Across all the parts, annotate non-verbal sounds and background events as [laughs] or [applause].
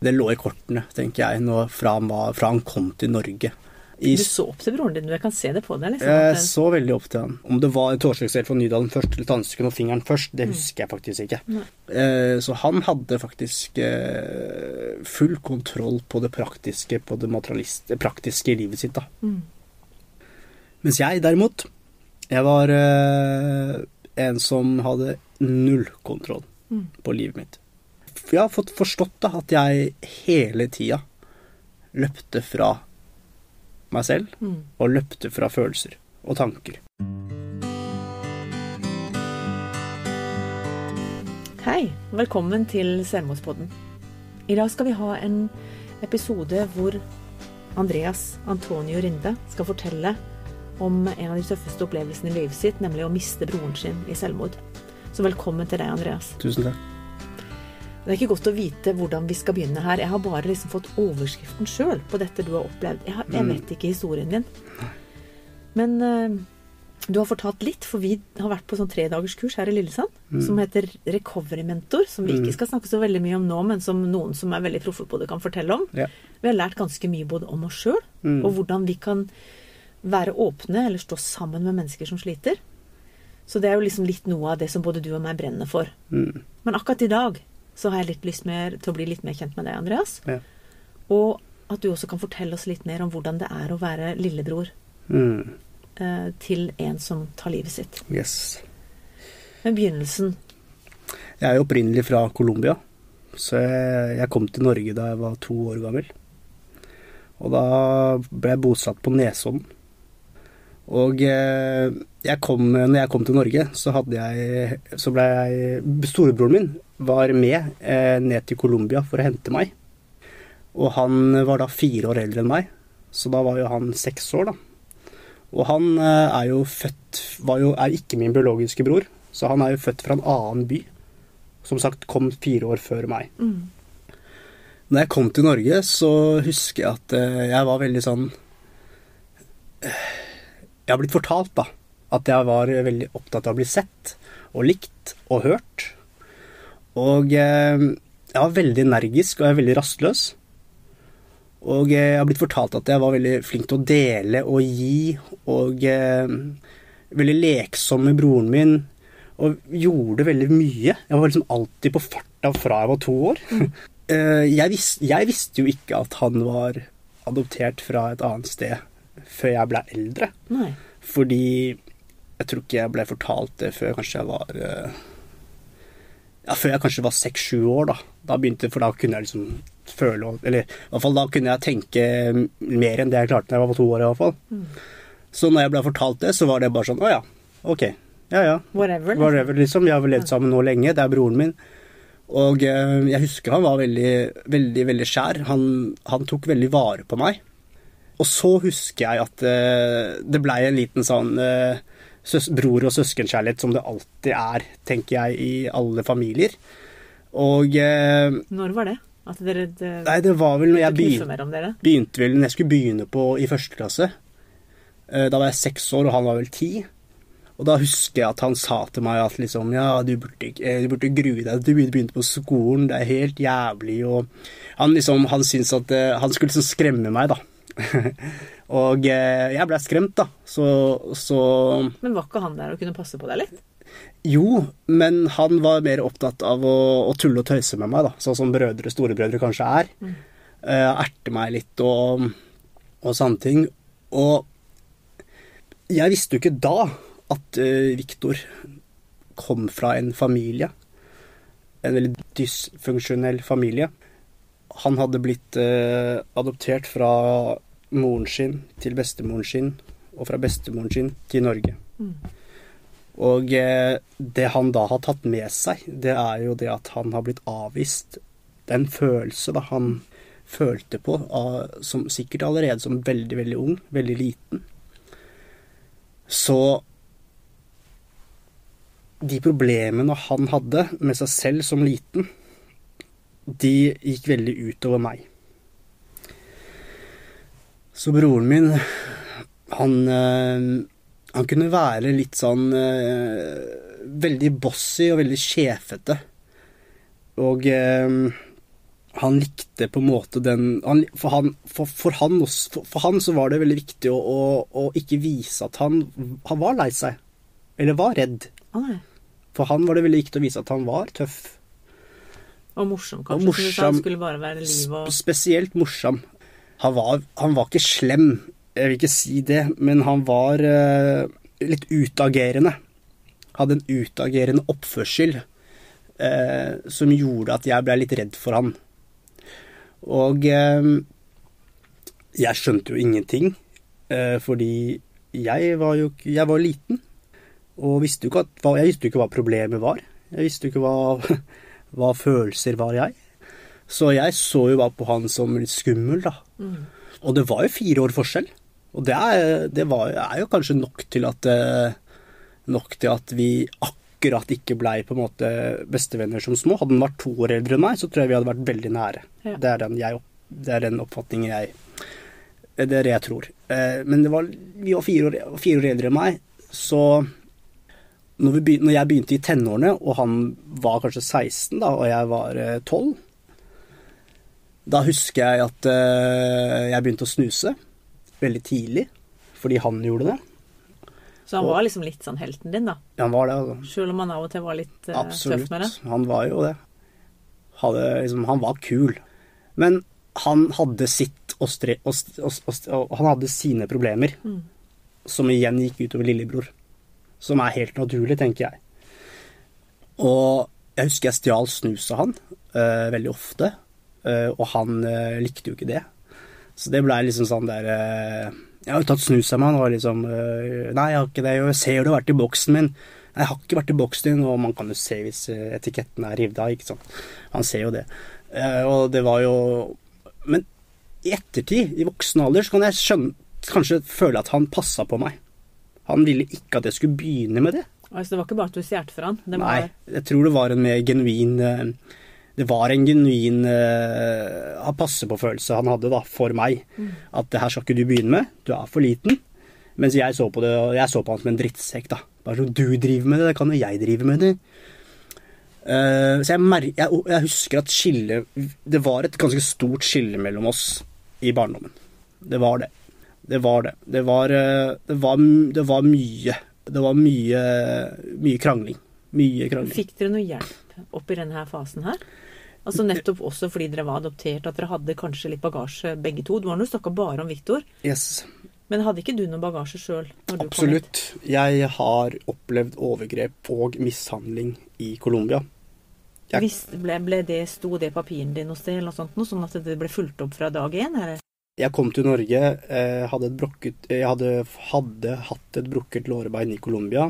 Det lå i kortene, tenker jeg, nå fra, han var, fra han kom til Norge. I, Du så opp til broren din, jeg kan se det på deg. liksom. jeg den... så veldig opp til han. Om det var torsdagskveld for Nydalen først, eller dansken og fingeren først, det husker jeg faktisk ikke. Eh, så han hadde faktisk eh, full kontroll på det praktiske, på det praktiske i livet sitt, da. Mm. Mens jeg derimot, jeg var eh, en som hadde null kontroll Mm. på livet mitt. Jeg har fått forstått da, at jeg hele tida løpte fra meg selv, Mm. og løpte fra følelser og tanker. Hei, velkommen til Selvmordspodden. I dag skal vi ha en episode hvor Andreas Antonio Rinde skal fortelle om en av de tøffeste opplevelsene i livet sitt, nemlig å miste broren sin i selvmord. Så velkommen til deg, Andreas. Tusen takk. Det er ikke godt å vite hvordan vi skal begynne her. Jeg har bare liksom fått overskriften sjøl på dette du har opplevd. Jeg, har, jeg Mm. vet ikke historien din. Men uh, du har fortalt litt, for vi har vært på sånn tredagerskurs her i Lillesand Mm. som heter Recovery Mentor, som vi Mm. ikke skal snakke så veldig mye om nå, men som noen som er veldig proffe på det, kan fortelle om. Ja. Vi har lært ganske mye både om oss sjøl, Mm. og hvordan vi kan være åpne eller stå sammen med mennesker som sliter. Så det er jo liksom litt noe av det som både du og meg brenner for. Mm. Men akkurat i dag så har jeg litt lyst mer, til å bli litt mer kjent med deg, Andreas. Ja. Og at du også kan fortelle oss litt mer om hvordan det er å være lillebror Mm. eh, til en som tar livet sitt. Yes. Men begynnelsen Jeg er jo opprinnelig fra Colombia, så jeg, jeg kom til Norge da jeg var to år gammel. Og da ble jeg bosatt på Nesodden. Og eh, jeg kom, når jeg kom til Norge, så jeg Så ble jeg Storebroren min var med eh, ned til Colombia for å hente meg. Og han var da fire år eldre enn meg, så da var jo han seks år, da. Og han eh, er jo født var jo, Er ikke min biologiske bror, så han er jo født fra en annen by. Som sagt kom fire år før meg. mm. Når jeg kom til Norge, så husker jeg at eh, jeg var veldig sånn Jeg har blitt fortalt, da, at jeg var veldig opptatt av å bli sett og likt og hørt. Og eh, jeg var veldig energisk, og jeg er veldig rastløs. Og eh, jeg har blitt fortalt at jeg var veldig flink til å dele og gi, og eh, veldig leksom med broren min. Og gjorde veldig mye. Jeg var liksom alltid på farta fra jeg var to år. [laughs] Eh, jeg, vis, jeg visste jo ikke at han var adoptert fra et annet sted før jeg ble eldre. Nei. Fordi jeg tror ikke jeg ble fortalt det før kanskje jeg var eh, Ja, før jeg kanskje var seks-sju år, da. Da begynte, For da kunne jeg liksom føle Eller i hvert fall da kunne jeg tenke mer enn det jeg klarte da jeg var to år, i hvert fall. Mm. Så når jeg ble fortalt det, så var det bare sånn Å ja, ok. Ja ja. Whatever. liksom. Whatever, liksom. Vi har vel levd sammen nå lenge. Det er broren min. Og eh, jeg husker han var veldig, veldig, veldig skjær. Han, han tok veldig vare på meg. Og så husker jeg at eh, det blei en liten sånn eh, bror- og søskenkjærlighet som det alltid er, tenker jeg, i alle familier. Og eh, Når var det? At dere det, Nei, det var vel når jeg begynte, mer om dere? begynte vel Når jeg skulle begynne på i første klasse. Eh, Da var jeg seks år, og han var vel ti. Og da husker jeg at han sa til meg at liksom Ja, du burde, eh, du burde grue deg du begynte på skolen, det er helt jævlig, og Han liksom, han syntes at eh, Han skulle liksom skremme meg, da. [laughs] og eh, jeg ble skremt, da. Så, så Men var ikke han der og kunne passe på deg litt? Jo, men han var mer opptatt av å, å tulle og tøyse med meg, da. Sånn som brødre, storebrødre kanskje er. Mm. Eh, erte meg litt og, og sånne ting. Og jeg visste jo ikke da at uh, Viktor kom fra en familie. En veldig dysfunksjonell familie. Han hadde blitt eh, adoptert fra moren sin til bestemoren sin, og fra bestemoren sin til Norge. Mm. Og eh, det han da har tatt med seg, det er jo det at han har blitt avvist. Er følelse da han følte på, av, som sikkert allerede som veldig, veldig ung, veldig liten. Så de problemene han hadde med seg selv som liten, de gikk veldig utover meg. Så broren min, han eh, han kunne være litt sånn eh, Veldig bossy og veldig sjefete. Og eh, han likte på en måte den han, for, han, for, for, han også, for, for, han så var det veldig viktig å, å, å, ikke vise at han, han var lei seg. Eller var redd. Ah, for han var det veldig viktig å vise at han var tøff. Og morsom, kanskje. Og morsom, som skulle bare være liv og Spesielt morsom. Han var, han var, ikke slem, jeg vil ikke si det, men han var eh, litt utagerende. Hadde en utagerende oppførsel eh, som gjorde at jeg ble litt redd for han. Og eh, jeg skjønte jo ingenting, eh, fordi jeg var jo jeg var liten. Og visste at, jeg visste jo ikke hva problemet var. Jeg visste jo ikke hva, [laughs] hva følelser var, jeg. Så jeg så jo bare på han som litt skummel, da. Mm. Og det var jo fire år forskjell. Og det er, det var, er jo kanskje nok til at eh, Nok til at vi akkurat ikke blei på en måte bestevenner som små. Hadde han vært to år eldre enn meg, så tror jeg vi hadde vært veldig nære. Ja. Det, er den jeg, det er den oppfatningen jeg Det er det jeg tror. Eh, men det var, vi var fire år, fire år eldre enn meg, så når, begynte, når, jeg begynte i tenårene, og han var kanskje 16 da, og jeg var 12 eh, Da husker jeg at eh, jeg begynte å snuse veldig tidlig, fordi han gjorde det. Så han var liksom litt sånn helten din, da? Ja, han var det. altså. Selv om han av og til var litt uh, tøff med det? Absolutt. Han var jo det. Hadde, liksom, han var kul. Men han hadde sitt og, stre, og, og, og han hadde sine problemer. Mm. Som igjen gikk utover lillebror. Som er helt naturlig, tenker jeg. Og jeg husker jeg stjal snus av han uh, veldig ofte. Uh, og han likte jo ikke det. Så det blei liksom sånn der jeg har jo tatt snus av meg. Han liksom Nei, jeg har ikke det. Jeg ser du har vært i boksen min. Nei, jeg har ikke vært i boksen din. Og man kan jo se hvis etiketten er revet av, ikke sant. Han ser jo det. Eh, og det var jo Men i ettertid, i voksen alder, så kan jeg skjønne, kanskje føle at han passa på meg. Han ville ikke at jeg skulle begynne med det. Altså, det var ikke bare at du stjal for han? Nei, jeg tror det var en mer genuin det var en genuin uh, passe-på-følelse han hadde da, for meg. Mm. At det her skal ikke du begynne med, du er for liten. Mens jeg så på det, jeg så på han som en drittsekk. da. Bare sånn, du driver med det, det kan jo jeg drive med det. Uh, så jeg, jeg, jeg, husker at skille Det var et ganske stort skille mellom oss i barndommen. Det var det. Det var det. Det var, uh, det var, det var mye. Det var mye, mye krangling. Mye krangling. Fikk dere noe hjelp opp i denne fasen her? Altså Nettopp også fordi dere var adoptert, at dere hadde kanskje litt bagasje begge to. Du har nå snakka bare om Viktor. Yes. Men hadde ikke du noe bagasje sjøl? Absolutt. Jeg har opplevd overgrep og mishandling i Colombia. Jeg... Ble, ble, det, Sto det papiren din noe sted, eller noe sånt, noe, sånn at det ble fulgt opp fra dag én? Jeg kom til Norge, eh, hadde, brokket, jeg hadde, hadde hatt et brukket lårbein i Colombia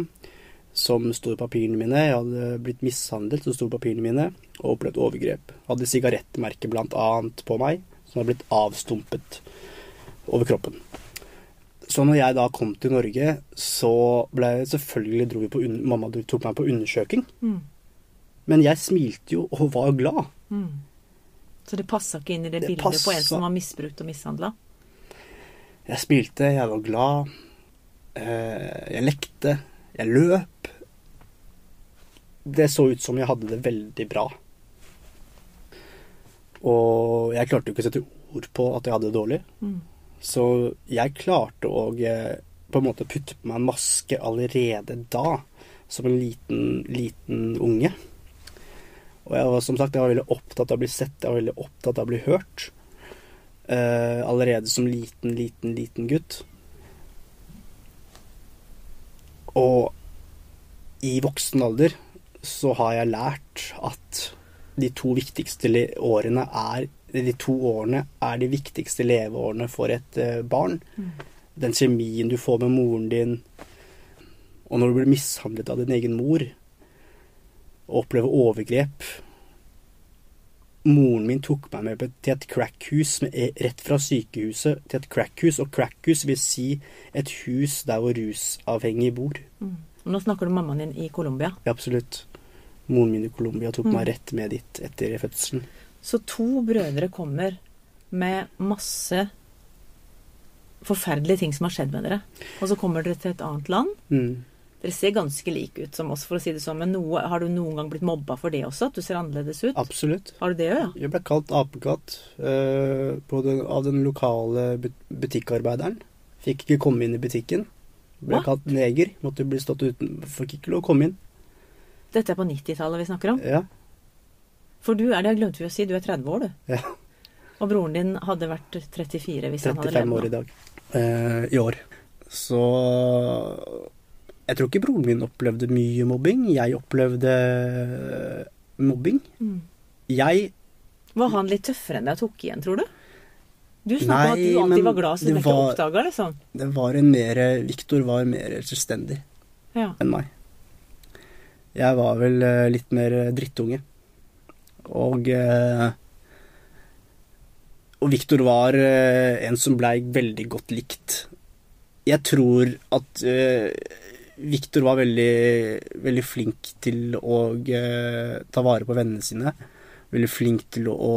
som sto i papirene mine. Jeg hadde blitt mishandlet, som sto i papirene mine, og opplevd overgrep. Jeg hadde sigarettmerke bl.a. på meg, som hadde blitt avstumpet over kroppen. Så når jeg da kom til Norge, så ble jeg selvfølgelig dro vi på Mamma tok meg på undersøking. Mm. Men jeg smilte jo og var glad. Mm. Så det passa ikke inn i det, det bildet passet. på en som var misbrukt og mishandla? Jeg smilte, jeg var glad. Eh, jeg lekte. Jeg løp. Det så ut som jeg hadde det veldig bra. Og jeg klarte jo ikke å sette ord på at jeg hadde det dårlig. Mm. Så jeg klarte å eh, på en måte putte på meg en maske allerede da, som en liten, liten unge. Og jeg var som sagt jeg var veldig opptatt av å bli sett, jeg var veldig opptatt av å bli hørt. Uh, allerede som liten, liten, liten gutt. Og i voksen alder så har jeg lært at de to viktigste årene er de to årene er de viktigste leveårene for et uh, barn. Mm. Den kjemien du får med moren din, og når du blir mishandlet av din egen mor, og opplever overgrep Moren min tok meg med til et crackhus e, rett fra sykehuset til et crackhus, og crackhus vil si et hus der hvor rusavhengige bor. Mm. Nå snakker du mammaen din i Colombia? Ja, absolutt. Moren min i Colombia tok mm. meg rett med dit etter fødselen. Så to brødre kommer med masse forferdelige ting som har skjedd med dere. Og så kommer dere til et annet land. Mm. Dere ser ganske like ut som oss, for å si det sånn. Men noe, har du noen gang blitt mobba for det også? At du ser annerledes ut? Absolutt. Har du det òg, ja? Jeg ble kalt apekatt uh, den, av den lokale butikkarbeideren. Fikk ikke komme inn i butikken. Ble What? kalt neger. Måtte bli stått uten. Fikk ikke lov å komme inn. Dette er på 90-tallet vi snakker om. Ja. For du er, det glemte vi å si, du er 30 år, du. ja. Og broren din hadde vært 34 hvis han hadde 35 år i dag. Eh, I år. Så Jeg tror ikke broren min opplevde mye mobbing. Jeg opplevde eh, mobbing. Mm. Jeg Var han litt tøffere enn deg og tok igjen, tror du? Du snakka om at du alltid var glad, så du ikke oppdaga det sånn. Det var en mer Viktor var mer selvstendig Ja. enn meg. Jeg var vel eh, litt mer drittunge. Og eh, Og Viktor var eh, en som blei veldig godt likt. Jeg tror at eh, Viktor var veldig, veldig flink til å eh, ta vare på vennene sine. Veldig flink til å,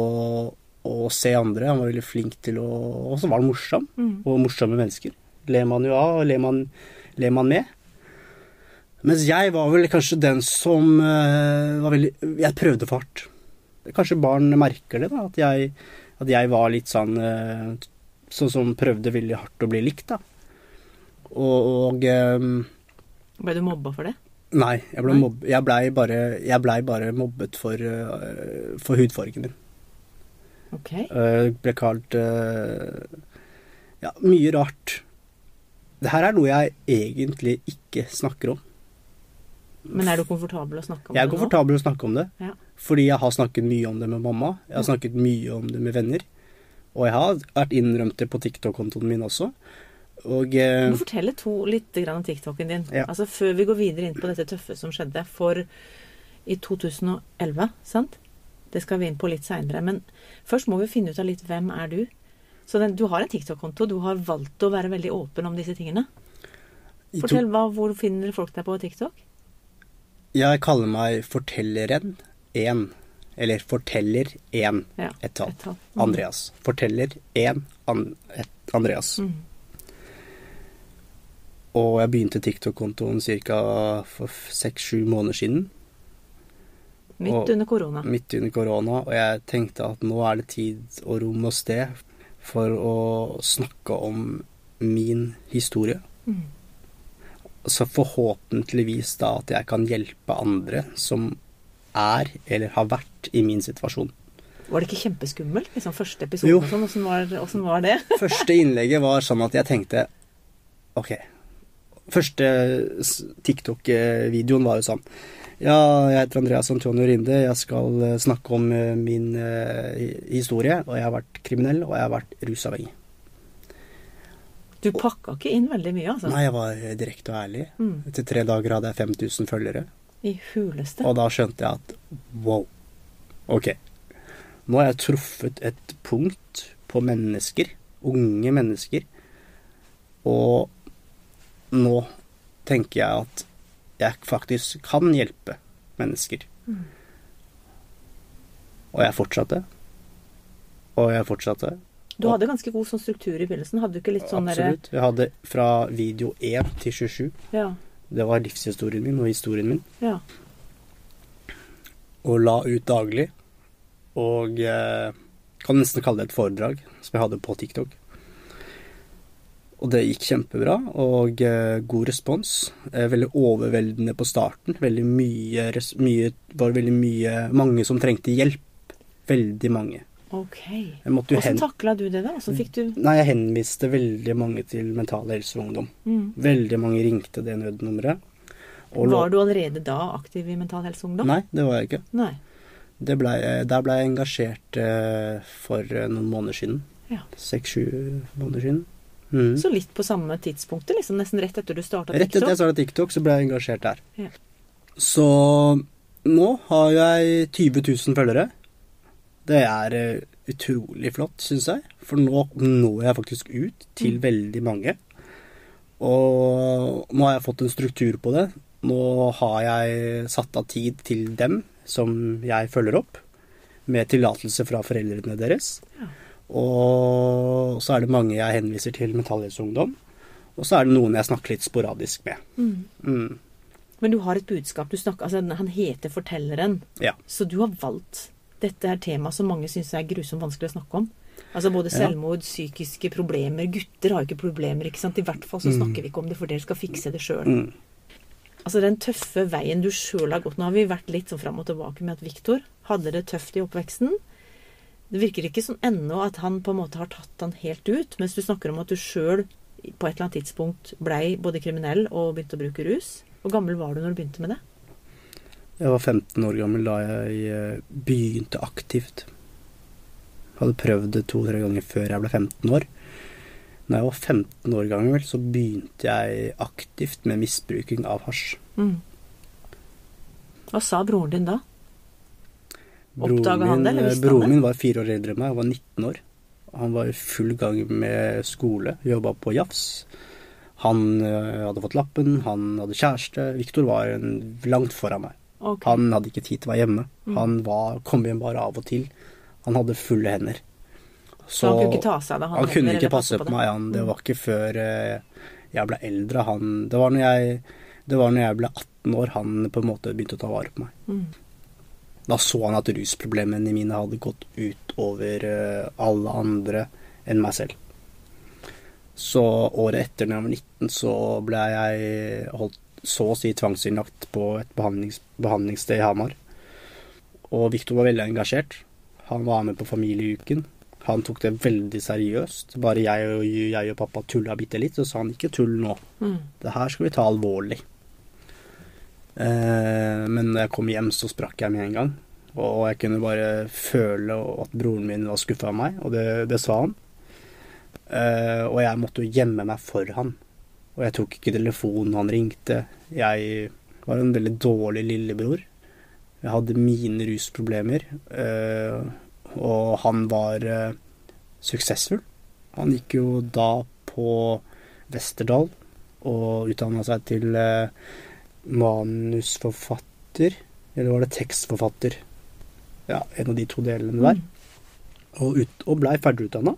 å se andre. Han var veldig flink til å Og så var han morsom. Mm. Og morsomme mennesker. Ler man jo av, og ler man, ler man med. Mens jeg var vel kanskje den som eh, var veldig Jeg prøvde for hardt. Kanskje barn merker det, da. At jeg, at jeg var litt sånn eh, Sånn som prøvde veldig hardt å bli likt, da. Og, og um, Ble du mobba for det? Nei, jeg ble Nei? mobb, jeg blei bare, ble bare mobbet for, uh, for hudfargen min. Ok. Uh, ble kalt uh, Ja, mye rart. Det her er noe jeg egentlig ikke snakker om. Men er du komfortabel å snakke om det nå? Jeg er komfortabel nå? å snakke om det, Ja. fordi jeg har snakket mye om det med mamma. Jeg har snakket mye om det med venner. Og jeg har vært innrømt det på TikTok-kontoen min også. Og eh, Du må fortelle to, litt grann om TikToken din. Ja. Altså Før vi går videre inn på dette tøffe som skjedde for i 2011, sant? Det skal vi inn på litt seinere. Men først må vi finne ut av litt hvem er du. Så den, du har en TikTok-konto. Du har valgt å være veldig åpen om disse tingene. Fortell, hva, Hvor finner folk deg på TikTok? Jeg kaller meg Fortelleren 1. Eller Forteller 1. Ja, Et tall. Mm. Andreas. Forteller 1. An, et Andreas. Mm. Og jeg begynte TikTok-kontoen ca. for seks-sju måneder siden. Midt Og- under korona. midt under korona, og jeg tenkte at nå er det tid og rom og sted for å snakke om min historie. Mm. Så forhåpentligvis da at jeg kan hjelpe andre som er eller har vært i min situasjon. Var det ikke kjempeskummelt? Liksom første episode og sånn. Åssen var, var det? [laughs] Første innlegget var sånn at jeg tenkte Ok. Første TikTok-videoen var jo sånn Ja, jeg heter Andreas Antonio Rinde. Jeg skal eh, snakke om eh, min uh, historie. Og jeg har vært kriminell, og jeg har vært rusavhengig. Du pakka ikke inn veldig mye, altså. Nei, jeg var eh, direkte og ærlig. Mm. Etter tre dager hadde jeg 5000 følgere. I huleste. Og da skjønte jeg at wow. Ok. Nå har jeg truffet et punkt på mennesker. Unge mennesker. Og nå tenker jeg at jeg faktisk kan hjelpe mennesker. Mm. Og jeg fortsatte. Og jeg fortsatte. Du hadde ganske god sånn struktur i begynnelsen. Hadde du ikke litt sånn Absolutt. Jeg hadde fra video 1 til 27. Ja. Det var livshistorien min og historien min. ja. og la ut daglig. Og eh, kan nesten kalle det et foredrag som jeg hadde på TikTok. Og det gikk kjempebra, og eh, god respons. Eh, veldig overveldende på starten. Veldig mye, mye var veldig mye Mange som trengte hjelp. Veldig mange. Ok. Hvordan takla du det, da? Hvordan fikk du Nei, jeg henviste veldig mange til Mental Helse og Ungdom. mm. Veldig mange ringte det nødnummeret. Og Var du allerede da aktiv i Mental Helse Ungdom? Nei, det var jeg ikke. Nei. Det ble, der ble jeg engasjert eh, for eh, noen måneder siden. Ja. Seks-sju måneder siden. Mm. Så litt på samme tidspunktet, liksom nesten rett etter du starta Rett etter jeg TikTok? starta TikTok, så ble jeg engasjert der. Ja. Så nå har jeg 20 000 følgere. Det er eh, utrolig flott, syns jeg. For nå når jeg faktisk ut til Mm. veldig mange. Og nå har jeg fått en struktur på det. Nå har jeg satt av tid til dem som jeg følger opp, med tillatelse fra foreldrene deres. Ja. Og så er det mange jeg henviser til Helse Og så er det noen jeg snakker litt sporadisk med. Mm. Mm. Men du har et budskap. Du snakker, altså, han heter Fortelleren. Ja. Så du har valgt Dette er tema som mange syns er grusomt vanskelig å snakke om. Altså Både Ja. selvmord, psykiske problemer Gutter har jo ikke problemer, ikke sant? I hvert fall så snakker vi ikke om det, for dere skal fikse det sjøl. Mm. Altså den tøffe veien du sjøl har gått Nå har vi vært litt sånn fram og tilbake med at Viktor hadde det tøft i oppveksten. Det virker ikke som ennå at han på en måte har tatt han helt ut, mens du snakker om at du sjøl på et eller annet tidspunkt blei både kriminell og begynte å bruke rus. Hvor gammel var du når du begynte med det? Jeg var 15 år gammel da jeg eh, begynte aktivt. Hadde prøvd det to-tre ganger før jeg ble 15 år. Når jeg var 15 år gammel, så begynte jeg aktivt med misbruking av hasj. Mm. Hva sa broren din da? Oppdaga han det, eller visste han Broren min var fire år eldre enn meg, han var 19 år. Han var i full gang med skole, jobba på Jafs. Han eh, hadde fått lappen, han hadde kjæreste. Viktor var langt foran meg. Ok. Han hadde ikke tid til å være hjemme. Mm. Han var, kom hjem bare av og til. Han hadde fulle hender. Så han kunne ikke ta seg av det? han kunne heller, ikke passe på det? meg. Han, det Mm. var ikke før eh, jeg ble eldre. Han, det, var jeg, det var når jeg ble 18 år han på en måte begynte å ta vare på meg. Mm. Da så han at rusproblemene mine hadde gått ut over eh, alle andre enn meg selv. Så året etter, når jeg var 19, så ble jeg holdt så å si tvangsinnlagt på et behandlings, behandlingssted i Hamar. Og Viktor var veldig engasjert. Han var med på familieuken. Han tok det veldig seriøst. Bare jeg og, jeg og pappa tulla bitte litt, så sa han ikke tull nå. Mm. Det her skal vi ta alvorlig. Eh, men når jeg kom hjem, så sprakk jeg med en gang. Og jeg kunne bare føle at broren min var skuffa av meg, og det, det sa han. Eh, og jeg måtte jo gjemme meg for han. Og jeg tok ikke telefonen han ringte. Jeg var en veldig dårlig lillebror. Jeg hadde mine rusproblemer, eh, og han var eh, suksessfull. Han gikk jo da på Westerdal og utdanna seg til eh, manusforfatter. Eller var det tekstforfatter? Ja, en av de to delene der. Og, ut, og blei ferdigutdanna.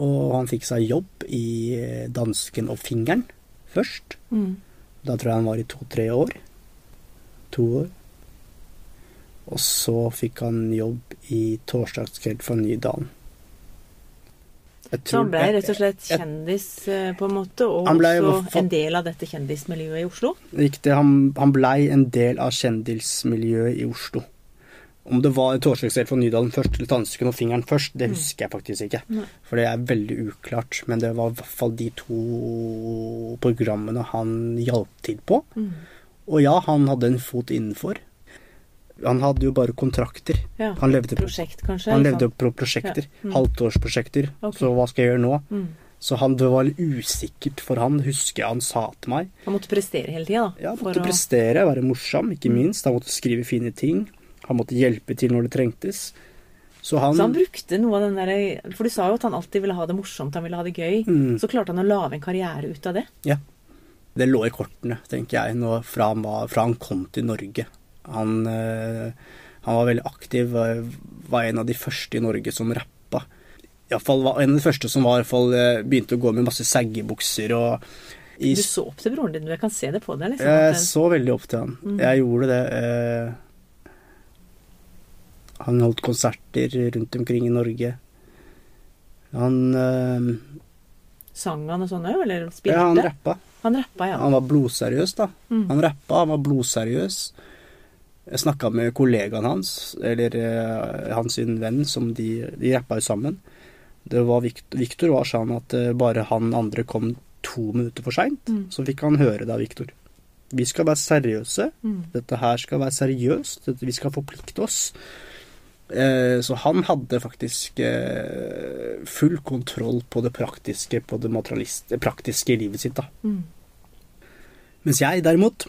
Og han fikk seg jobb i eh, Dansken og Fingeren først. Mm. Da tror jeg han var i to-tre år. To år. Og så fikk han jobb i Torsdagskveld fra Nydalen. Så han ble rett og slett kjendis eh, på en måte, og også en del av dette kjendismiljøet i Oslo? Riktig. Han, han blei en del av kjendismiljøet i Oslo. Om det var Torsdagskveld fra Nydalen først, eller Dansken og Fingeren først, det husker jeg faktisk ikke. Nei. For det er veldig uklart. Men det var i hvert fall de to programmene han hjalp til på. Mm. Og ja, han hadde en fot innenfor. Han hadde jo bare kontrakter. Ja. Han levde på, Prosjekt, kanskje? han levde på prosjekter. Ja. Mm. Halvtårsprosjekter. Okay. Så hva skal jeg gjøre nå? Mm. Så han, det var litt usikkert for han, husker jeg han sa til meg. Han måtte prestere hele tida, da. Ja, han måtte å- prestere, være morsom, ikke Mm. minst. Han måtte skrive fine ting. Han måtte hjelpe til når det trengtes. Så han, Så han brukte noe av den derre For du sa jo at han alltid ville ha det morsomt, han ville ha det gøy. Mm. Så klarte han å lage en karriere ut av det. Ja. Det lå i kortene, tenker jeg, nå, fra, han var, fra han kom til Norge. Han, eh, han var veldig aktiv, var, en av de første i Norge som rappa. Iallfall var en av de første som var, fall, eh, begynte å gå med masse saggebukser og i, Du så opp til broren din, jeg kan se det på deg. liksom. Jeg så veldig opp til han. Mm. Jeg gjorde det. Eh, han holdt konserter rundt omkring i Norge. Han eh, Sang han og sånn òg, eller spilte? Ja, han rappa. Han rappa, ja. Han var blodseriøs, da. Mm. Han rappa, han var blodseriøs. Jeg snakka med kollegaen hans, eller eh, hans sin venn, som de, de rappa jo sammen. Det var Victor, Victor var sånn at eh, bare han andre kom to minutter for seint, Mm. så fikk han høre det av Victor. Vi skal være seriøse. Mm. Dette her skal være seriøst. Dette, vi skal forplikte oss. Eh, så han hadde faktisk eh, full kontroll på det praktiske, på det praktiske i livet sitt. da. Mm. Mens jeg derimot,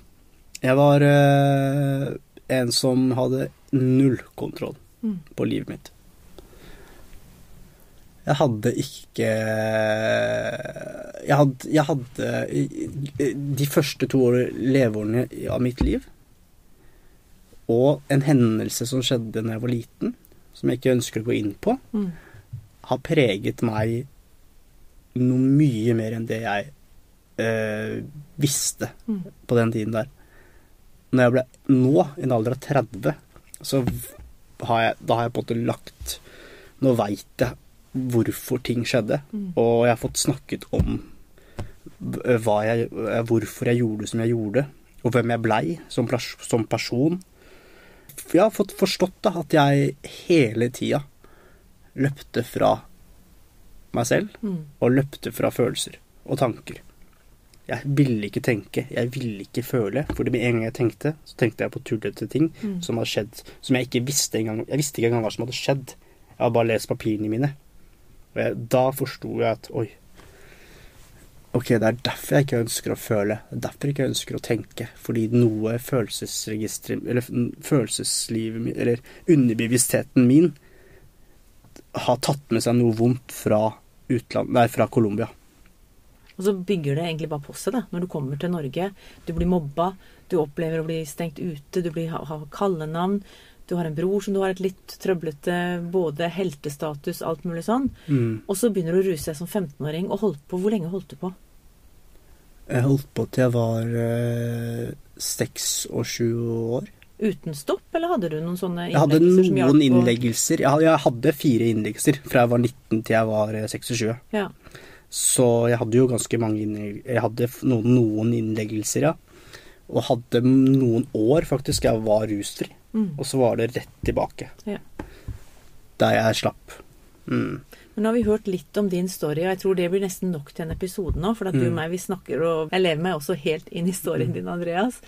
jeg var eh, en som hadde null kontroll Mm. på livet mitt. Jeg hadde ikke Jeg hadde, jeg hadde de første to år, leveårene av mitt liv og en hendelse som skjedde da jeg var liten, som jeg ikke ønsker å gå inn på, Mm. har preget meg noe mye mer enn det jeg øh, visste Mm. på den tiden der. når jeg ble nå, i en alder av 30, så har jeg, da har jeg på en måte lagt Nå veit jeg hvorfor ting skjedde, og jeg har fått snakket om jeg, hvorfor jeg gjorde som jeg gjorde, og hvem jeg blei som, som person. Jeg har fått forstått da, at jeg hele tida løpte fra meg selv, og løpte fra følelser og tanker. Jeg ville ikke tenke, jeg ville ikke føle, For med en gang jeg tenkte, så tenkte jeg på tullete ting som hadde skjedd, som jeg ikke visste engang. Jeg visste ikke engang hva som hadde skjedd. Jeg hadde bare lest papirene mine. Og jeg, da forsto jeg at oi, ok, det er derfor jeg ikke ønsker å føle. Det er derfor jeg ikke ønsker å tenke. Fordi noe følelsesregisteret eller følelseslivet mitt, eller underbevisstheten min, har tatt med seg noe vondt fra utlandet nei, fra Colombia. Og så bygger det egentlig bare på seg, da. Når du kommer til Norge, du blir mobba, du opplever å bli stengt ute, du blir, ha- har kallenavn. Du har en bror som du har et litt trøblete både heltestatus, alt mulig sånn. Mm. Og så begynner du å ruse deg som 15-åring, og holdt på. Hvor lenge holdt du på? Jeg holdt på til jeg var eh, seks og sju år. Uten stopp, eller hadde du noen sånne innleggelser? Jeg hadde noen innleggelser. Jeg hadde, fire innleggelser fra jeg var 19 til jeg var eh, 26. Ja. Så jeg hadde jo ganske mange innleggelser. Jeg hadde noen, noen innleggelser, ja. Og hadde noen år faktisk jeg var rusfri. Mm. Og så var det rett tilbake. Ja. Der jeg slapp. Mm. Men nå har vi hørt litt om din story, og jeg tror det blir nesten nok til en episode nå. For at du og Mm. meg, vi snakker, og jeg lever meg også helt inn i storyen din, Andreas.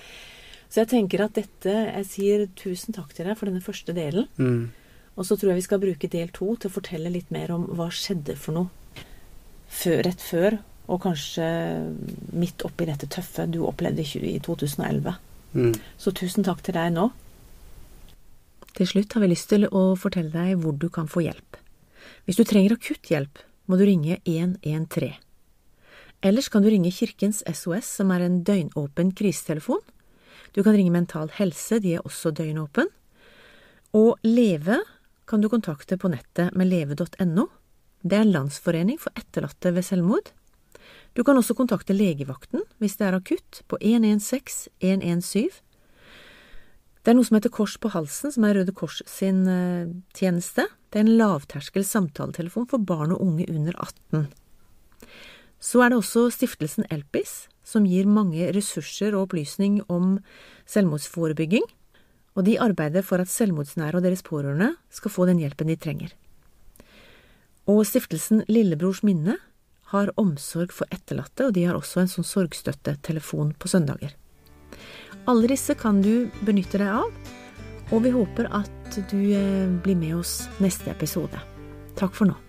Så jeg tenker at dette Jeg sier tusen takk til deg for denne første delen. Mm. Og så tror jeg vi skal bruke del to til å fortelle litt mer om hva skjedde for noe før, rett før, og kanskje midt oppi dette tøffe du opplevde i i 2011. Mm. Så tusen takk til deg nå. Til slutt har vi lyst til å fortelle deg hvor du kan få hjelp. Hvis du trenger akutt hjelp, må du ringe 113. Ellers kan du ringe Kirkens SOS, som er en døgnåpen krisetelefon. Du kan ringe Mental Helse, de er også døgnåpen. Og Leve kan du kontakte på nettet med leve.no. Det er en landsforening for etterlatte ved selvmord. Du kan også kontakte legevakten hvis det er akutt, på 116 117. Det er noe som heter Kors på halsen, som er Røde Kors sin eh, tjeneste. Det er en lavterskel samtaletelefon for barn og unge under 18. Så er det også stiftelsen Elpis, som gir mange ressurser og opplysning om selvmordsforebygging, og de arbeider for at selvmordsnære og deres pårørende skal få den hjelpen de trenger. Og stiftelsen Lillebrors minne har omsorg for etterlatte, og de har også en sånn sorgstøttetelefon på søndager. Alle disse kan du benytte deg av, og vi håper at du eh, blir med oss neste episode. Takk for nå.